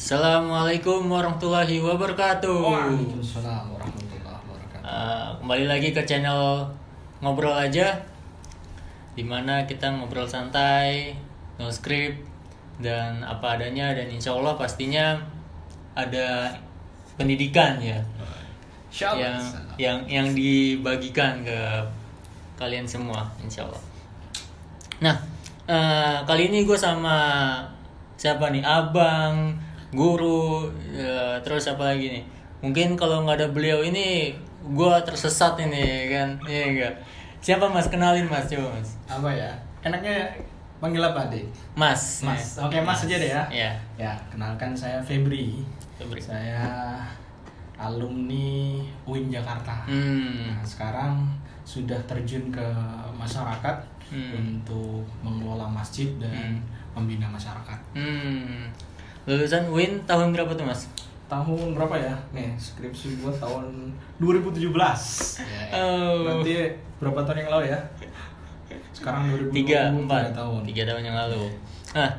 Assalamualaikum warahmatullahi wabarakatuh. Waalaikumsalam warahmatullahi wabarakatuh. Uh, kembali lagi ke channel ngobrol aja, di mana kita ngobrol santai, no script dan apa adanya dan insya Allah pastinya ada pendidikan ya yang yang yang dibagikan ke kalian semua insya Allah. Nah eh, kali ini gue sama siapa nih abang, guru, eh, terus apa lagi nih? Mungkin kalau nggak ada beliau ini gue tersesat ini kan, iya enggak? Siapa mas kenalin mas coba mas. Apa ya? Enaknya panggil apa, Dek? Mas. Mas. ya. Oke, Mas aja deh ya. Iya. Ya, kenalkan saya Febri. Febri. Saya alumni UIN Jakarta. Hmm. Nah, sekarang sudah terjun ke masyarakat Hmm. untuk mengelola masjid dan Hmm. membina masyarakat. Hmm. Lulusan Win tahun berapa tuh mas? Tahun berapa ya? Nih, skripsi gua tahun 2017. Ya. Oh. Berarti berapa tahun yang lalu ya? Sekarang 2020 Tiga, empat, tahun. tiga tahun yang lalu. Nah,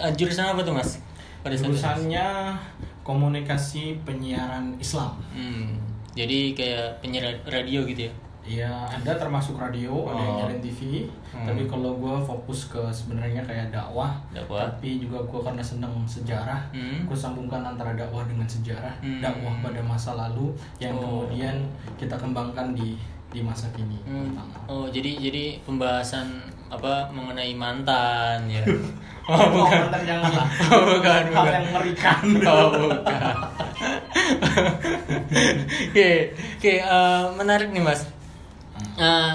eh, jurusan apa tuh mas? Pada? Jurusannya komunikasi penyiaran Islam. Hmm. Jadi kayak penyiar radio gitu ya? Ya, ada termasuk radio, ada yang Oh. nyalin TV. Hmm. Tapi kalau gua fokus ke sebenarnya kayak dakwah. Dakwah. Tapi juga gua karena senang sejarah, Hmm. gua sambungkan antara dakwah dengan sejarah, Hmm. dakwah pada masa lalu yang Oh. kemudian kita kembangkan di di masa kini. Hmm. Oh, jadi jadi pembahasan apa mengenai mantan ya? Oh, Oh, bukan. mantan yang Oh, bukan, hal yang mengerikan. Oh, bukan. Oke, oke, eh, menarik nih mas. Eh,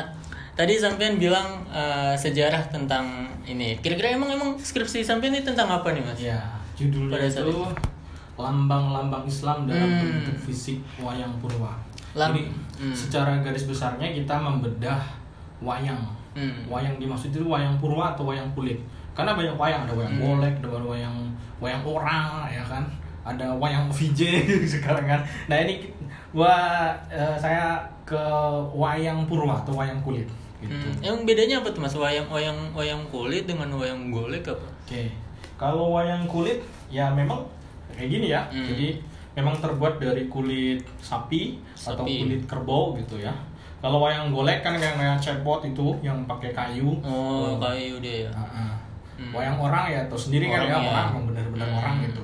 tadi sampean bilang eh, sejarah tentang ini. Kira-kira emang emang skripsi sampean ini tentang apa nih mas? Ya, judulnya Pada saat itu lambang-lambang Islam dalam Hmm. bentuk fisik wayang purwa. Lam- Jadi hmm. secara garis besarnya kita membedah wayang. Hmm. Wayang dimaksud itu wayang purwa atau wayang kulit. Karena banyak wayang, ada wayang Hmm. golek, ada wayang wayang orang, ya kan. Ada wayang VJ sekarang kan. Nah ini gua eh, saya ke wayang purwa atau wayang kulit gitu. Hmm. Emang bedanya apa tuh mas? Wayang wayang wayang kulit dengan wayang golek apa? Oke, kalau wayang kulit ya memang kayak gini ya. Hmm. Jadi memang terbuat dari kulit sapi, atau Sapi. kulit kerbau gitu ya. Kalau wayang golek kan yang kayak cepot itu yang pakai kayu. Oh, kayu deh ya. Ah, ah. Hmm. Wayang orang ya, atau sendiri kan Orang ya ya. orang, yang benar-benar Hmm. orang gitu.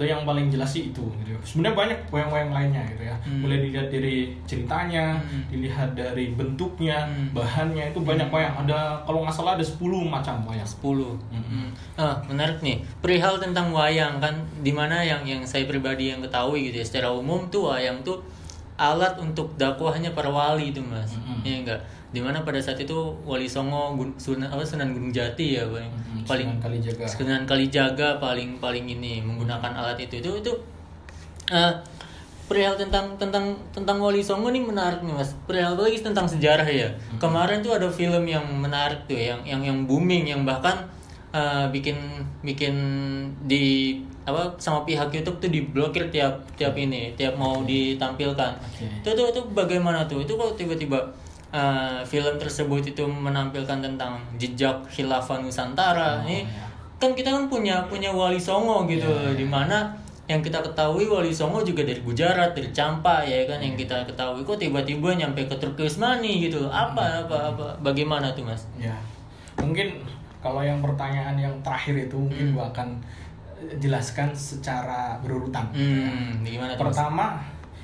Itu yang paling jelas sih itu. Gitu. Sebenarnya banyak wayang-wayang lainnya gitu ya. Hmm. Mulai dilihat dari ceritanya, Hmm. dilihat dari bentuknya, Hmm. bahannya itu banyak Hmm. wayang. Ada kalau nggak salah ada 10 macam wayang. 10 Mm-mm. Ah, menarik nih. Perihal tentang wayang kan di mana yang yang saya pribadi yang ketahui gitu ya secara umum tuh wayang tuh alat untuk dakwahnya para wali itu mas. Mm-mm. Iya enggak. Di mana pada saat itu Wali Songo Gun, Sunan apa Sunan Gunung Jati ya paling Mm-mm, paling Sunan Kalijaga. Sunan Kalijaga paling paling ini menggunakan alat itu. Itu itu eh, perihal tentang tentang tentang Wali Songo nih menarik nih mas. Perihal lagi tentang sejarah ya. Kemarin tuh ada film yang menarik tuh yang yang yang booming yang bahkan eh, bikin bikin di apa sama pihak YouTube tuh diblokir tiap tiap ini tiap mau ditampilkan. Oke. itu tuh itu bagaimana tuh? Itu kalau tiba-tiba eh, film tersebut itu menampilkan tentang jejak khilafah Nusantara Oh, ini ya. kan kita kan punya punya Wali Songo gitu Ya, ya. di mana yang kita ketahui Wali Songo juga dari Gujarat dari Campa ya kan yang Iya. kita ketahui kok tiba-tiba nyampe ke Turkismani gitu apa apa apa bagaimana tuh mas Ya, mungkin kalau yang pertanyaan yang terakhir itu mungkin Hmm. gua akan eh, jelaskan secara berurutan. hmm gimana tuh Pertama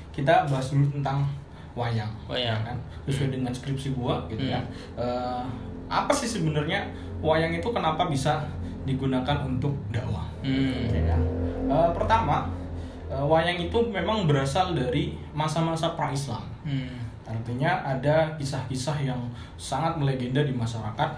kita bahas dulu tentang wayang, Wayang. ya kan? Sesuai dengan skripsi gua gitu Hmm. ya. Eh, apa sih sebenarnya wayang itu kenapa bisa digunakan untuk dakwah? Hmm. Oke ya. Eh, pertama, eh, wayang itu memang berasal dari masa-masa pra-Islam. hmm. Artinya ada kisah-kisah yang sangat melegenda di masyarakat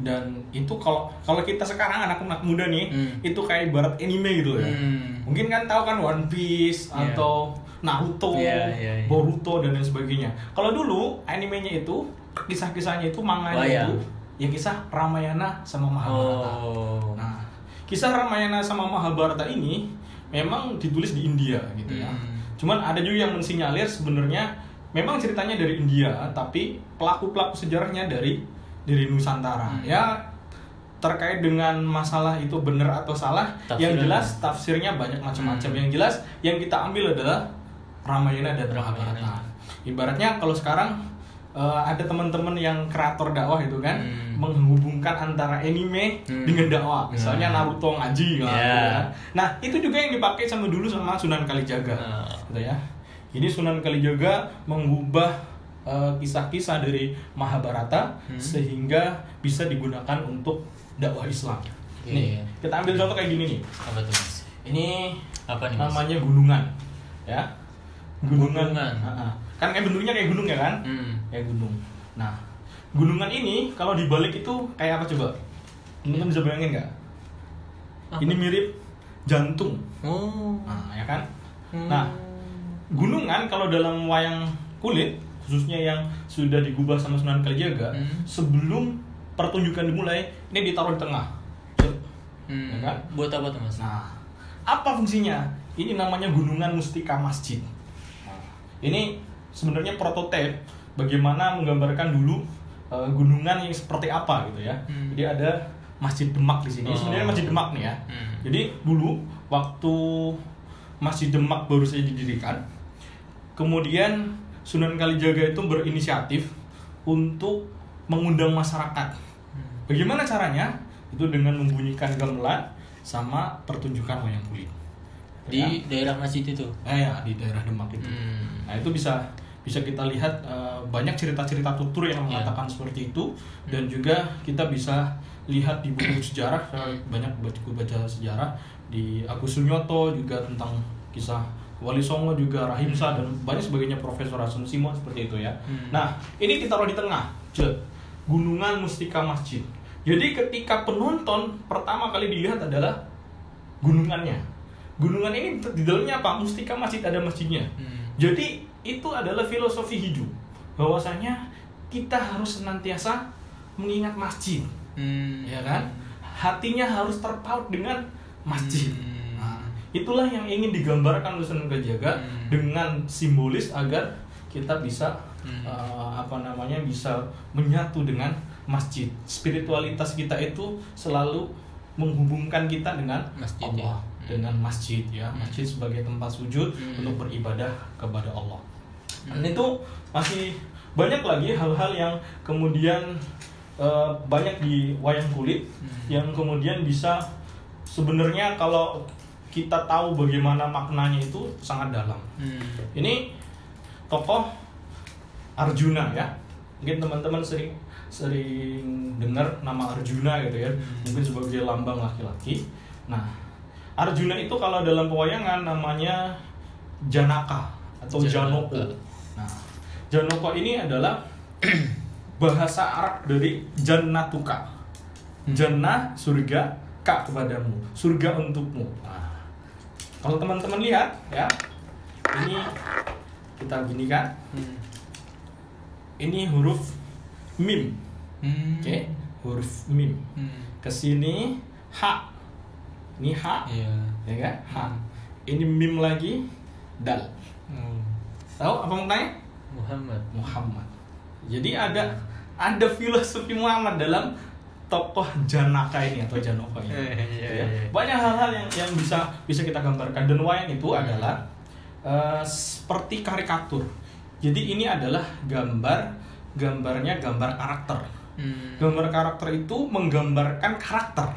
dan itu kalau kalau kita sekarang anak-anak muda nih Hmm. itu kayak ibarat anime gitu ya. Hmm. Mungkin kan tahu kan One Piece Iya. atau Naruto, Iya, iya, iya. Boruto dan lain sebagainya. Kalau dulu animenya itu kisah-kisahnya itu manganya Wayang. itu ya kisah Ramayana sama Mahabharata. oh Nah, kisah Ramayana sama Mahabharata ini memang ditulis di India gitu ya. Hmm. Cuman ada juga yang mensinyalir sebenarnya memang ceritanya dari India, tapi pelaku-pelaku sejarahnya dari dari Nusantara. Hmm. Ya terkait dengan masalah itu benar atau salah, yang Tafsirannya. jelas tafsirnya banyak macam-macam. Hmm. Yang jelas yang kita ambil adalah Ramayana dan. Mahabharata. Ibaratnya kalau sekarang eh, ada teman-teman yang kreator dakwah itu kan Hmm. menghubungkan antara anime Hmm. dengan dakwah. Misalnya Hmm. Naruto ngaji lah, Ya. gitu ya. Nah, itu juga yang dipakai sama dulu sama Sunan Kalijaga. Ah. Gitu ya. Jadi Sunan Kalijaga mengubah eh, kisah-kisah dari Mahabharata Hmm. sehingga bisa digunakan untuk dakwah Islam. Iya, Nih, kita ambil contoh kayak gini nih. Apa tuh mas? Ini Apa nih mas? namanya gunungan, ya. Gunungan. Gunungan. Kan kayak bentuknya kayak gunung ya kan? Hmm. Kayak gunung. Nah, gunungan ini kalau dibalik itu kayak apa coba? Teman-teman bisa bayangin nggak? Ini mirip jantung. Oh. Nah, ya kan? Hmm. Nah, gunungan kalau dalam wayang kulit khususnya yang sudah digubah sama Sunan Kalijaga Hmm. sebelum pertunjukan dimulai ini ditaruh di tengah. Hmm. Ya kan? Buat apa tuh mas? Nah, apa fungsinya? Ini namanya gunungan mustika masjid. Ini sebenarnya prototipe bagaimana menggambarkan dulu eh, gunungan yang seperti apa gitu ya. Hmm. Jadi ada Masjid Demak di sini. Oh. Sebenarnya Masjid Demak nih ya. Hmm. Jadi dulu waktu Masjid Demak baru saja didirikan, kemudian Sunan Kalijaga itu berinisiatif untuk mengundang masyarakat. Hmm. Bagaimana caranya? Itu dengan membunyikan gamelan sama pertunjukan wayang kulit. Di Ya. daerah masjid itu. Eh, ya, di daerah Demak itu. Hmm. Nah, itu bisa bisa kita lihat eh, banyak cerita-cerita tutur yang Ya. mengatakan seperti itu dan juga kita bisa lihat di buku sejarah banyak baca baca sejarah di Agus Sunyoto juga tentang kisah Wali Songo juga Rahim Shah dan banyak sebagainya Profesor Hasan Simon seperti itu ya. Hmm. Nah, ini ditaruh di tengah. Cet. Gunungan Mustika Masjid. Jadi ketika penonton pertama kali dilihat adalah gunungannya. Gunungan ini di dalamnya apa? Mustika Masjid ada masjidnya. Hmm. Jadi itu adalah filosofi hidup bahwasanya kita harus senantiasa mengingat masjid, Hmm. ya kan? Hatinya harus terpaut dengan masjid. Hmm. Nah, itulah yang ingin digambarkan oleh Sunan Kalijaga Hmm. dengan simbolis agar kita bisa Hmm. eh, apa namanya bisa menyatu dengan masjid. Spiritualitas kita itu selalu menghubungkan kita dengan Masjid, Allah, ya. Dengan masjid ya. Hmm. Masjid sebagai tempat sujud Hmm. untuk beribadah kepada Allah. Hmm. Dan itu masih banyak lagi hal-hal yang kemudian eh, banyak di wayang kulit Hmm. yang kemudian bisa sebenarnya kalau kita tahu bagaimana maknanya itu sangat dalam. Hmm. Ini tokoh Arjuna ya. Mungkin teman-teman sering sering dengar nama Arjuna gitu ya. Hmm. Mungkin sebagai lambang laki-laki. Nah, Arjuna itu kalau dalam pewayangan namanya Janaka atau. Janoko. Nah, Janoko ini adalah bahasa Arab dari Jannatuka. Hmm. Jannah surga, ka kepadamu, surga untukmu. Nah, kalau teman-teman lihat ya, ini kita gini kan, Hmm. ini huruf mim, Hmm. oke, huruf mim. Hmm. Ke sini ha, ini ha, Iya. ya kan, ha. Hmm. Ini mim lagi, dal. Hmm. Tahu apa maknanya? Muhammad. Muhammad. Jadi ada ada filosofi Muhammad dalam tokoh Janaka ini atau Janoko ini. Iya, iya, ya. iya. Banyak hal-hal yang yang bisa bisa kita gambarkan dan wayang itu adalah eh, seperti karikatur. Jadi ini adalah gambar gambarnya gambar karakter. Hmm. Gambar karakter itu menggambarkan karakter.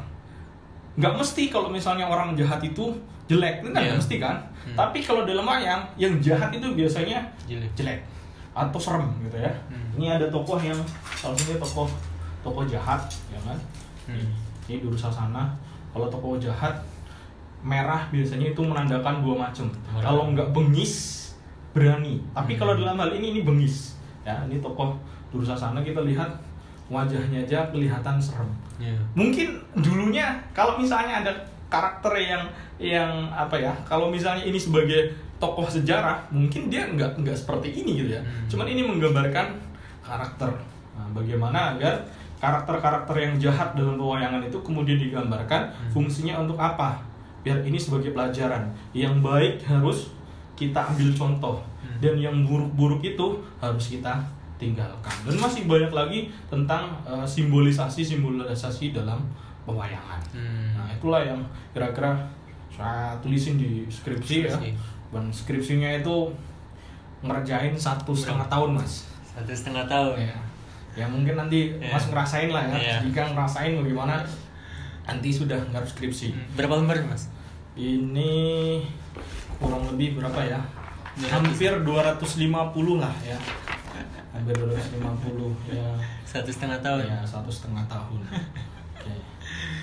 Nggak mesti kalau misalnya orang jahat itu jelek, itu kan nggak mesti kan. Hmm. Tapi kalau dalam wayang yang jahat itu biasanya Jelek. jelek atau serem gitu ya. Hmm. Ini ada tokoh yang salah satunya tokoh tokoh jahat ya kan. Hmm. Ini Dursasana. Kalau tokoh jahat merah biasanya itu menandakan dua macam. Kalau nggak bengis berani. Tapi Hmm. kalau dalam hal ini ini bengis. Ya, ini tokoh Dursasana kita lihat wajahnya aja kelihatan serem. Iya. Mungkin dulunya kalau misalnya ada karakter yang yang apa ya kalau misalnya ini sebagai tokoh sejarah mungkin dia nggak nggak seperti ini gitu ya Hmm. cuman ini menggambarkan karakter nah, bagaimana agar karakter-karakter yang jahat dalam pewayangan itu kemudian digambarkan Hmm. fungsinya untuk apa biar ini sebagai pelajaran yang baik harus kita ambil contoh Hmm. dan yang buruk-buruk itu harus kita tinggalkan dan masih banyak lagi tentang eh, simbolisasi simbolisasi dalam pewayangan. Hmm. Nah itulah yang kira-kira saya tulisin di skripsi ya. Skripsi. Dan skripsinya itu ngerjain satu setengah tahun mas. Satu setengah tahun. Ya, ya mungkin nanti Iya. mas ngerasain lah ya. Iya. Jika ngerasain bagaimana nanti sudah ngarep skripsi. Hmm. Berapa lembar mas? Ini kurang lebih berapa ya? Iya. Hampir 250 lah ya. Hampir 250 ya. Satu setengah tahun. Ya satu setengah tahun. Oke.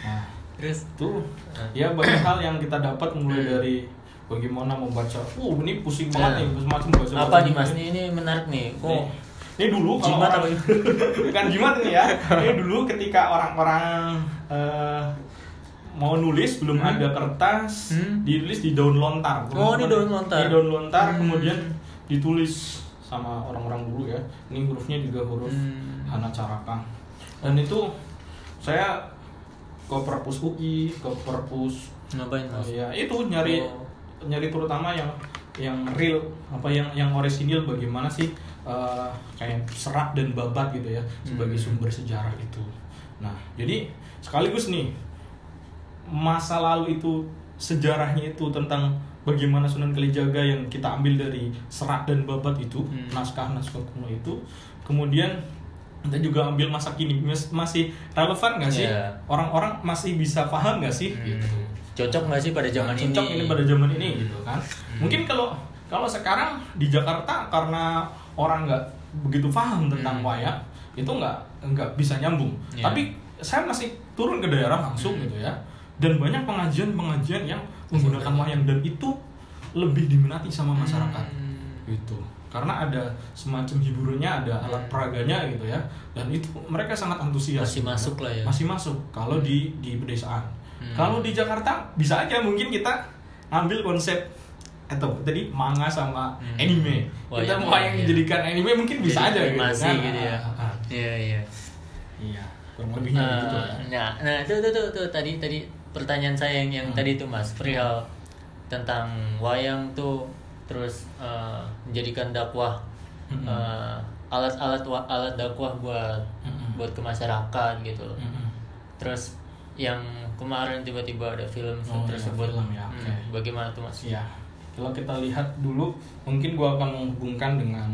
Nah Terus itu ya banyak hal yang kita dapat mulai dari bagaimana membaca. Uh ini pusing banget Ya. nih semacam baca. apa nih mas? Ini, ini menarik nih. Kok ini dulu kalau jimat orang- bukan jimat ini ya. Ini dulu ketika orang-orang eh, mau nulis belum Hmm. ada kertas, Hmm. ditulis di daun lontar. Oh, ini daun lontar. Di daun lontar Hmm. kemudian ditulis sama orang-orang dulu ya. Ini hurufnya juga huruf Hmm. Hana Caraka. Dan itu saya ke perpus UI, ke perpus Ngapain mas? ya itu nyari Oh. nyari terutama yang yang real apa yang yang orisinil bagaimana sih eh, kayak serat dan babat gitu ya sebagai Hmm. sumber sejarah itu. Nah jadi sekaligus nih masa lalu itu sejarahnya itu tentang bagaimana Sunan Kalijaga yang kita ambil dari serat dan babat itu Hmm. naskah-naskah kuno itu kemudian kita juga ambil masa kini Mas- masih relevan nggak sih Iya. orang-orang masih bisa paham nggak sih Hmm. gitu Cocok nggak sih pada zaman Nah, ini? cocok ini pada zaman ini gitu kan Hmm. mungkin kalau kalau sekarang di Jakarta karena orang nggak begitu paham tentang Hmm. wayang itu nggak nggak bisa nyambung Iya. tapi saya masih turun ke daerah langsung Hmm. gitu ya dan banyak pengajian-pengajian yang menggunakan wayang dan itu lebih diminati sama masyarakat Hmm. gitu karena ada semacam hiburannya ada alat Hmm. peraganya gitu ya dan itu mereka sangat antusias Masih gitu masuk lah ya. masih masuk kalau di di pedesaan Hmm. kalau di Jakarta bisa aja mungkin kita ambil konsep atau tadi manga sama Hmm. anime kita Wayang, mau yang iya. dijadikan anime mungkin bisa aja Jadi gitu animasi kan gitu ya. Ah, ah. Iya iya. iya kurang lebihnya Nah, gitu ya nah, nah itu tuh, tuh, tuh tadi tadi pertanyaan saya yang, yang Hmm. tadi tuh mas perihal tentang wayang tuh terus eh, menjadikan dakwah Mm-mm. eh, alat-alat alat dakwah buat Mm-mm. buat ke masyarakat gitu. Mm-mm. Terus yang kemarin tiba-tiba ada film Oh, iya, tersebut. film ya, Hmm, oke. Bagaimana tuh mas? Iya, kalau kita lihat dulu, mungkin gua akan menghubungkan dengan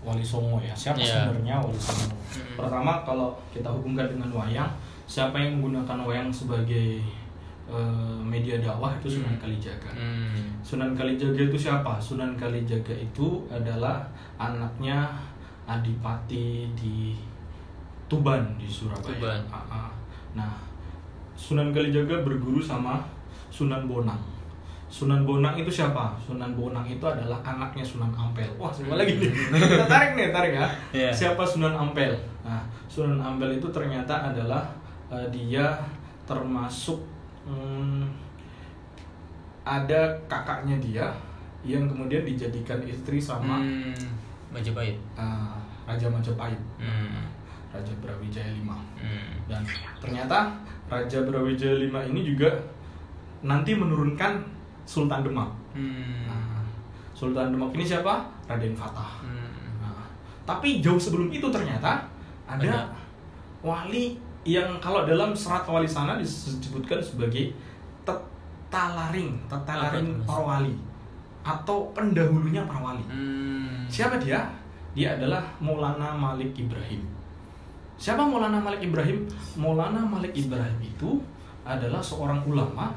Wali Songo ya. Siapa Iya. sebenarnya Wali Songo? Mm. Pertama, kalau kita hubungkan dengan wayang, siapa yang menggunakan wayang sebagai eh, media dakwah itu Sunan Kalijaga. Hmm. Sunan Kalijaga itu siapa? Sunan Kalijaga itu adalah anaknya Adipati di Tuban di Surabaya. Tuban. Ah, ah. Nah, Sunan Kalijaga berguru sama Sunan Bonang. Sunan Bonang itu siapa? Sunan Bonang itu adalah anaknya Sunan Ampel. Wah, semua lagi nih. Kita tarik nih, tarik ya. Iya. Siapa Sunan Ampel? Nah, Sunan Ampel itu ternyata adalah eh, dia termasuk hmm, ada kakaknya dia yang kemudian dijadikan istri sama Hmm. Majapahit. eh, Raja Majapahit, Hmm. Raja Brawijaya V. Hmm. Dan ternyata Raja Brawijaya V ini juga nanti menurunkan Sultan Demak. Hmm. Nah, Sultan Demak ini siapa? Raden Fatah. Hmm. Nah, tapi jauh sebelum itu ternyata ada, Ada. wali yang kalau dalam serat wali sana disebutkan sebagai tetalaring, tetalaring para wali atau pendahulunya para wali. Hmm. Siapa dia? Dia adalah Maulana Malik Ibrahim. Siapa Maulana Malik Ibrahim? Maulana Malik Ibrahim itu adalah seorang ulama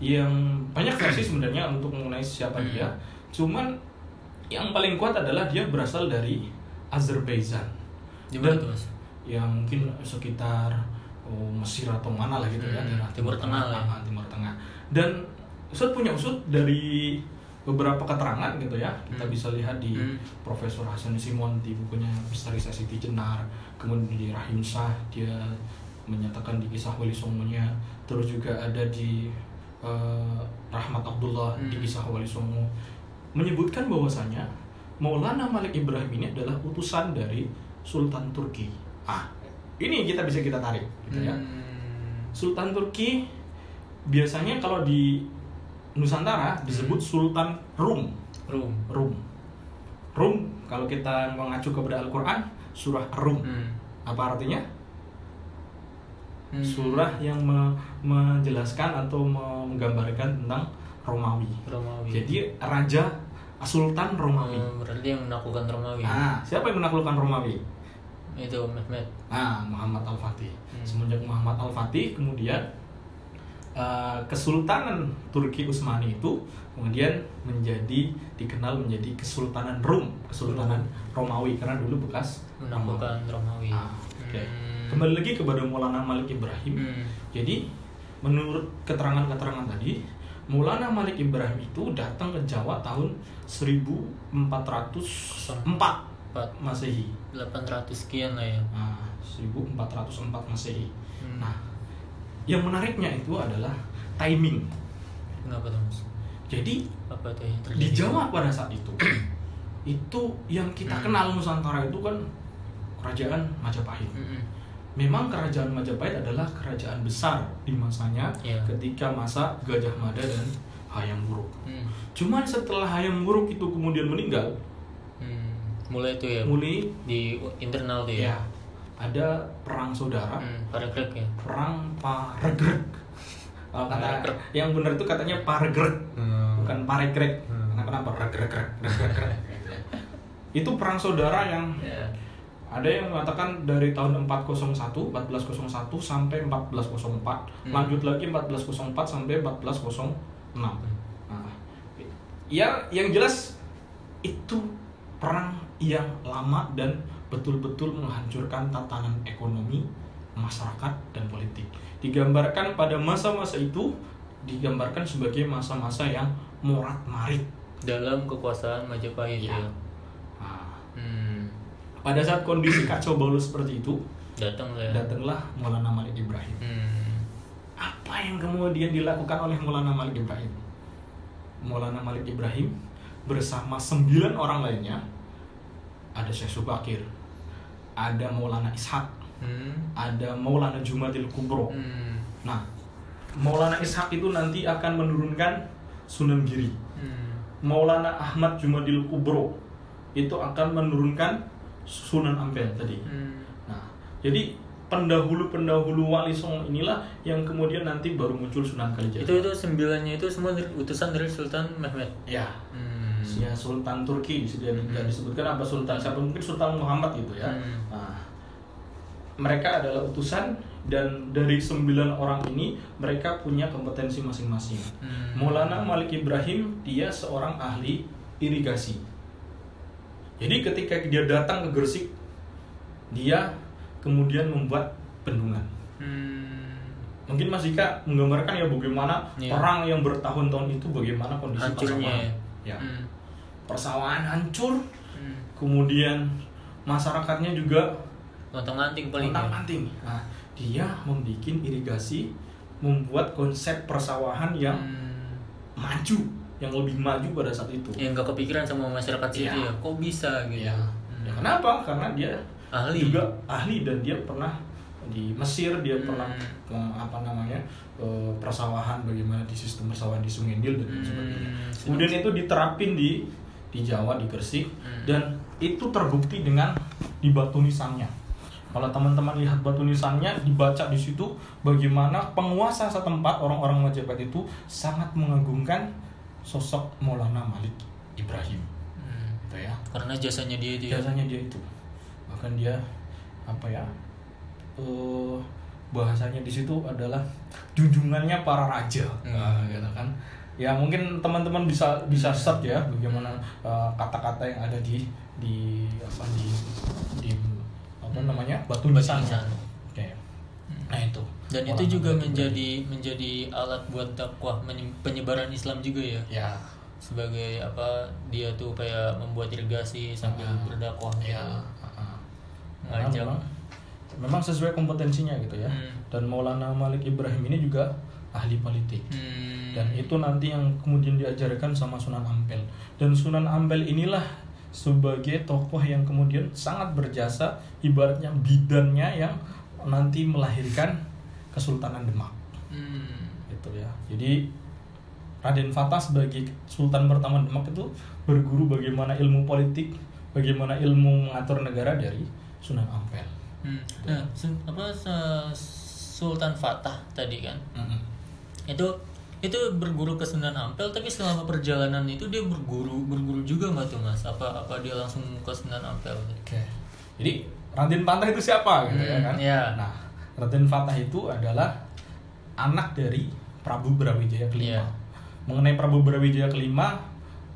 yang banyak versi sebenarnya untuk mengenai siapa Hmm. dia. Cuman yang paling kuat adalah dia berasal dari Azerbaijan. Di mana Dan- mas? Yang mungkin sekitar oh, Mesir atau mana lah gitu ya Hmm, daerah Timur Tengah lah ya. Ah, Timur Tengah dan Ustadz punya usut dari beberapa keterangan gitu ya kita Hmm. bisa lihat di Hmm. Profesor Hasan Simon di bukunya Misterisasi di Jenar kemudian di Rahim Shah dia menyatakan di kisah Wali Songonya terus juga ada di eh, Rahmat Abdullah di Hmm. kisah Wali Songo menyebutkan bahwasanya Maulana Malik Ibrahim ini adalah utusan dari Sultan Turki. Ah, ini kita bisa kita tarik, gitu ya. Hmm. Sultan Turki biasanya kalau di Nusantara disebut Sultan Rum. Rum. Rum. Rum kalau kita mengacu kepada Al-Qur'an surah Rum. Hmm. Apa artinya? Hmm. surah yang me- menjelaskan atau me- menggambarkan tentang Romawi. Romawi. Jadi raja Sultan Romawi. Hmm, berarti yang menaklukkan Romawi. Nah, siapa yang menaklukkan Romawi? Itu Mehmet. Nah, Muhammad Al-Fatih. Hmm. Semenjak Muhammad Al-Fatih kemudian eh, Kesultanan Turki Utsmani itu kemudian menjadi dikenal menjadi Kesultanan Rum, Kesultanan Romawi karena dulu bekas. Menaklukkan Romawi. Ah, oke. Hmm. Kembali lagi kepada Maulana Malik Ibrahim. Hmm. Jadi menurut keterangan-keterangan tadi, Maulana Malik Ibrahim itu datang ke Jawa tahun 1404 Empat. Masehi. 800 sekian lah ya. Nah, 1404 Masehi. Hmm. Nah, yang menariknya itu adalah timing. Kenapa tuh mas? Jadi Apa tuh yang terjadi? di Jawa pada saat itu, itu yang kita Hmm. kenal Nusantara itu kan kerajaan Majapahit. Mm-mm. Memang kerajaan Majapahit adalah kerajaan besar di masanya Iya. ketika masa Gajah Mada dan Hayam Wuruk. Hmm. Cuman setelah Hayam Wuruk itu kemudian meninggal, Hmm. Mulai itu ya. mulai Di internal tuh ya. ya ada perang saudara, Hmm. Parekrek ya. perang Paregrek. Kalau kata Paregrek. yang benar itu katanya Paregrek, Hmm. bukan Paregrek. Hmm. Kenapa kenapa Regrek Regrek Itu perang saudara yang Ya. ada yang mengatakan dari tahun 401, 1401 sampai 1404. Hmm. Lanjut lagi 1404 sampai 1406. Nah, ya yang jelas itu perang yang lama dan betul-betul menghancurkan tatanan ekonomi, masyarakat dan politik. Digambarkan pada masa-masa itu digambarkan sebagai masa-masa yang morat-marit. Dalam kekuasaan Majapahit Iya. ya. Nah, Hmm. pada saat kondisi kacau balau seperti itu, Datang lah ya. datanglah Maulana Malik Ibrahim. Hmm. Apa yang kemudian dilakukan oleh Maulana Malik Ibrahim? Maulana Malik Ibrahim bersama sembilan orang lainnya ada Syekh Subakir, ada Maulana Ishak, Hmm. ada Maulana Jumadil Kubro. Hmm. Nah, Maulana Ishak itu nanti akan menurunkan Sunan Giri. Hmm. Maulana Ahmad Jumadil Kubro itu akan menurunkan Sunan Ampel tadi. Hmm. Nah, jadi pendahulu-pendahulu Wali Songo inilah yang kemudian nanti baru muncul Sunan Kalijaga. Itu itu sembilannya itu semua utusan dari Sultan Mehmet. Ya, Hmm. Ya Sultan Turki sudah tidak disebutkan apa Sultan siapa mungkin Sultan Muhammad gitu ya. Hmm. Nah, mereka adalah utusan dan dari sembilan orang ini mereka punya kompetensi masing-masing. Hmm. Maulana Malik Ibrahim dia seorang ahli irigasi. Jadi ketika dia datang ke Gresik, dia kemudian membuat bendungan. Hmm. Mungkin Mas Dika menggambarkan ya bagaimana Iya. perang yang bertahun-tahun itu bagaimana kondisi Hancurnya ya. Ya. Hmm. Persawahan hancur, Hmm. kemudian masyarakatnya juga Lontang-lanting paling ya. Pontang-panting. Nah, dia membuat irigasi, membuat konsep persawahan yang Hmm. maju, yang lebih maju pada saat itu. yang nggak kepikiran sama masyarakat situ Iya. ya kok bisa gitu Ya. Hmm. Ya, kenapa? Karena dia ahli juga ahli dan dia pernah di Mesir dia Hmm. pernah apa namanya eh, persawahan bagaimana di sistem persawahan di Sungai Nil dan Hmm. sebagainya. Kemudian itu diterapin di di Jawa di Gresik Hmm. dan itu terbukti dengan di batu nisannya. Kalau teman-teman lihat batu nisannya dibaca di situ bagaimana penguasa setempat orang-orang Majapahit itu sangat mengagungkan sosok Maulana Malik Ibrahim Hmm. gitu ya karena jasanya dia itu ya biasanya dia itu bahkan dia apa ya eh bahasanya di situ adalah junjungannya para raja Hmm. Nah, gitu kan ya mungkin teman-teman bisa bisa search ya bagaimana eh, kata-kata yang ada di di apa di di apa namanya? Batu nisan. oke. Nah itu. Dan Orang itu juga menjadi menjadi alat buat dakwah penyebaran Islam juga ya? Ya. Sebagai apa dia tuh kayak membuat irigasi sambil Ah, berdakwah ya gitu. ah. Ngajak. memang, memang sesuai kompetensinya gitu ya. Hmm. dan Maulana Malik Ibrahim ini juga ahli politik Hmm. dan itu nanti yang kemudian diajarkan sama Sunan Ampel dan Sunan Ampel inilah sebagai tokoh yang kemudian sangat berjasa ibaratnya bidannya yang nanti melahirkan Kesultanan Demak Hmm. gitu ya jadi Raden Fatah sebagai Sultan pertama Demak itu berguru bagaimana ilmu politik bagaimana ilmu mengatur negara dari Sunan Ampel Hmm. Nah, se- apa Sultan Fatah tadi kan Mm-mm. Itu itu berguru ke Sunan Ampel tapi selama perjalanan itu dia berguru berguru juga nggak tuh mas apa apa dia langsung ke Sunan Ampel Oke. Jadi Raden Fatah itu siapa gitu ya Hmm, kan? iya. Nah, Raden Fatah itu adalah anak dari Prabu Brawijaya kelima. Iya. Mengenai Prabu Brawijaya kelima,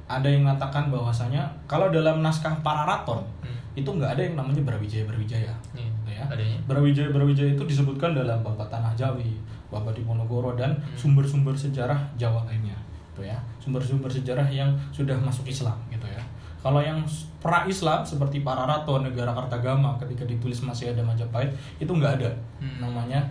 ada yang mengatakan bahwasanya kalau dalam naskah Pararaton Hmm. itu nggak ada yang namanya Brawijaya Brawijaya. Nih, Ya. adanya Brawijaya Brawijaya itu disebutkan dalam Bapak Tanah Jawi, Bapak Diponegoro dan Hmm. sumber-sumber sejarah Jawa lainnya, gitu ya. Sumber-sumber sejarah yang sudah masuk Islam, gitu ya. Kalau yang pra Islam seperti Pararaton, Negara Kartagama ketika ditulis masih ada Majapahit itu nggak ada Hmm. namanya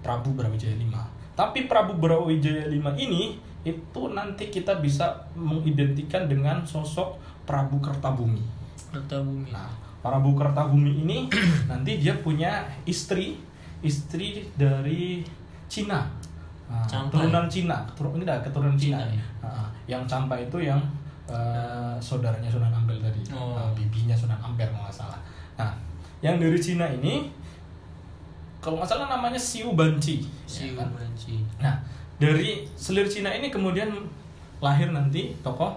Prabu Brawijaya V. Tapi Prabu Brawijaya V ini itu nanti kita bisa mengidentikan dengan sosok Prabu Kertabumi. Kertabumi Nah, Prabu Kertabumi ini nanti dia punya istri, istri dari Cina. Nah, keturunan Cina, keturunan ini dah keturunan Cina. Cina, ya. Nah, yang Campai itu yang eh, saudaranya Sunan Ampel tadi, Oh. Nah, bibinya Sunan Ampel kalau nggak salah. Nah, yang dari Cina ini kalau nggak salah namanya Siu Banci. si ya kan? Banci Nah, dari selir Cina ini kemudian lahir nanti tokoh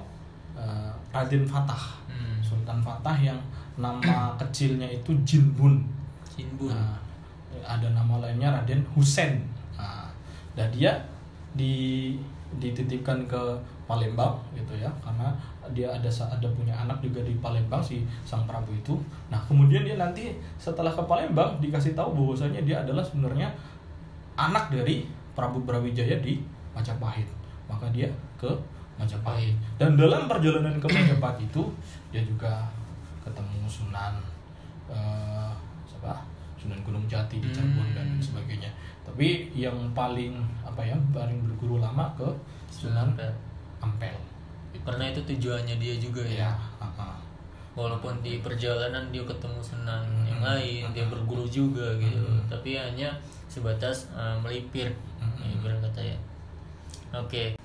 eh, Raden Fatah. hmm. Sultan Fatah yang nama kecilnya itu Jinbun. Sinbun Nah, ada nama lainnya Raden Husen. Nah, dan dia di dititipkan ke Palembang gitu ya karena dia ada ada punya anak juga di Palembang si sang Prabu itu. Nah, kemudian dia nanti setelah ke Palembang dikasih tahu bahwasanya dia adalah sebenarnya anak dari Prabu Brawijaya di Majapahit. Maka dia ke Majapahit. Dan dalam perjalanan ke Majapahit itu dia juga ketemu Sunan Sunan Gunung Jati di Cirebon dan Hmm. sebagainya. Tapi yang paling apa ya? paling berguru lama ke Sunan Ampel. Ampel. karena itu tujuannya dia juga Ya, ya ah, walaupun di perjalanan dia ketemu Sunan yang Hmm. lain dia berguru juga gitu Hmm. tapi hanya sebatas uh, melipir Hmm. melipir kata ya oke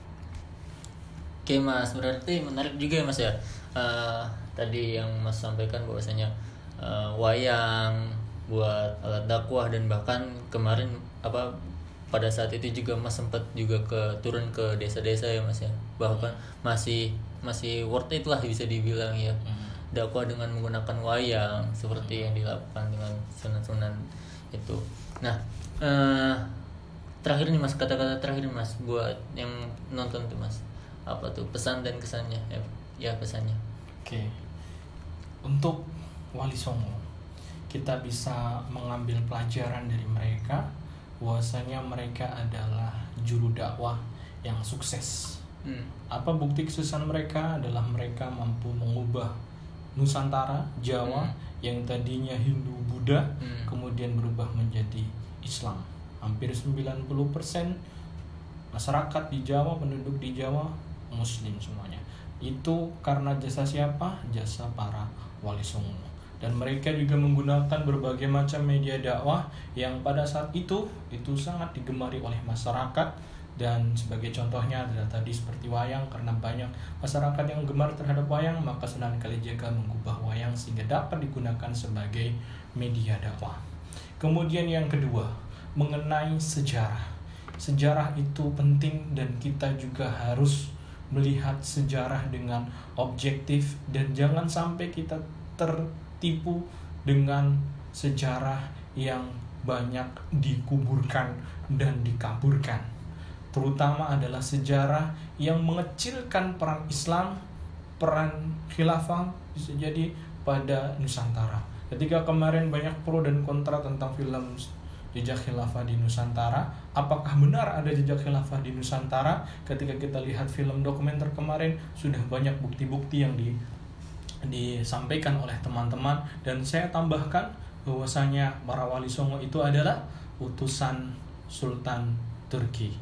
oke mas berarti menarik juga ya mas ya Uh, tadi yang mas sampaikan bahwasanya uh, wayang buat alat dakwah dan bahkan kemarin apa pada saat itu juga mas sempat juga ke turun ke desa-desa ya mas ya bahkan masih masih worth it lah bisa dibilang ya Hmm. dakwah dengan menggunakan wayang seperti yang dilakukan dengan sunan-sunan itu. Nah, eh, terakhir nih mas kata-kata terakhir nih, mas buat yang nonton tuh mas apa tuh pesan dan kesannya ya, ya pesannya. Oke. Untuk Wali Songo, kita bisa mengambil pelajaran dari mereka bahwasanya mereka adalah juru dakwah yang sukses. Hmm. Apa bukti kesuksesan mereka adalah mereka mampu mengubah Nusantara, Jawa Hmm. yang tadinya Hindu Buddha Hmm. kemudian berubah menjadi Islam. Hampir 90% masyarakat di Jawa, penduduk di Jawa muslim semuanya. Itu karena jasa siapa? Jasa para wali songo. Dan mereka juga menggunakan berbagai macam media dakwah yang pada saat itu itu sangat digemari oleh masyarakat dan sebagai contohnya adalah tadi seperti wayang karena banyak masyarakat yang gemar terhadap wayang maka Sunan Kalijaga mengubah wayang sehingga dapat digunakan sebagai media dakwah. Kemudian yang kedua, mengenai sejarah. Sejarah itu penting dan kita juga harus melihat sejarah dengan objektif dan jangan sampai kita tertipu dengan sejarah yang banyak dikuburkan dan dikaburkan. Terutama adalah sejarah yang mengecilkan peran Islam, peran khilafah bisa jadi pada Nusantara. Ketika kemarin banyak pro dan kontra tentang film jejak khilafah di Nusantara, apakah benar ada jejak khilafah di Nusantara? Ketika kita lihat film dokumenter kemarin, sudah banyak bukti-bukti yang di, disampaikan oleh teman-teman. Dan saya tambahkan bahwasanya para wali songo itu adalah utusan Sultan Turki.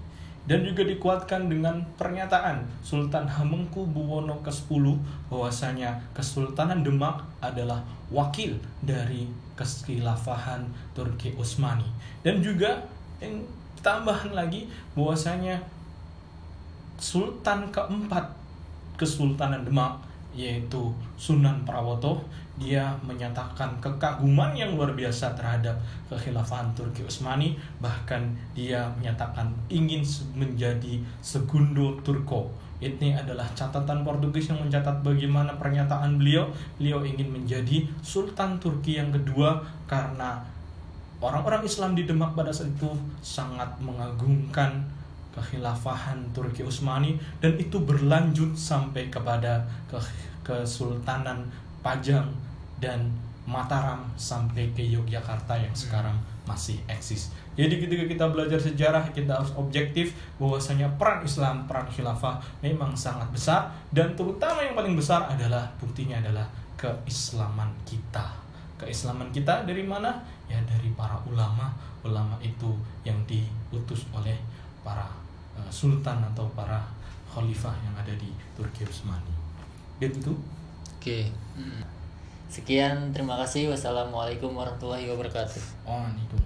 Dan juga dikuatkan dengan pernyataan Sultan Hamengkubuwono ke-10 bahwasanya Kesultanan Demak adalah wakil dari kekhilafahan Turki Utsmani. Dan juga yang tambahan lagi bahwasanya Sultan keempat Kesultanan Demak yaitu Sunan Prawoto. Dia menyatakan kekaguman yang luar biasa terhadap kekhilafahan Turki Utsmani. Bahkan dia menyatakan ingin menjadi segundo Turko. Ini adalah catatan Portugis yang mencatat bagaimana pernyataan beliau. Beliau ingin menjadi Sultan Turki yang kedua karena orang-orang Islam di Demak pada saat itu sangat mengagungkan kekhilafahan Turki Utsmani dan itu berlanjut sampai kepada ke Kesultanan Pajang dan Mataram sampai ke Yogyakarta yang sekarang masih eksis. Jadi ketika kita belajar sejarah kita harus objektif bahwasanya peran Islam, peran khilafah memang sangat besar dan terutama yang paling besar adalah buktinya adalah keislaman kita. Keislaman kita dari mana? Ya dari para ulama. Ulama itu yang diutus oleh para uh, sultan atau para khalifah yang ada di Turki Utsmani. Gitu. Oke. Sekian, terima kasih. Wassalamualaikum warahmatullahi wabarakatuh. Oh, itu.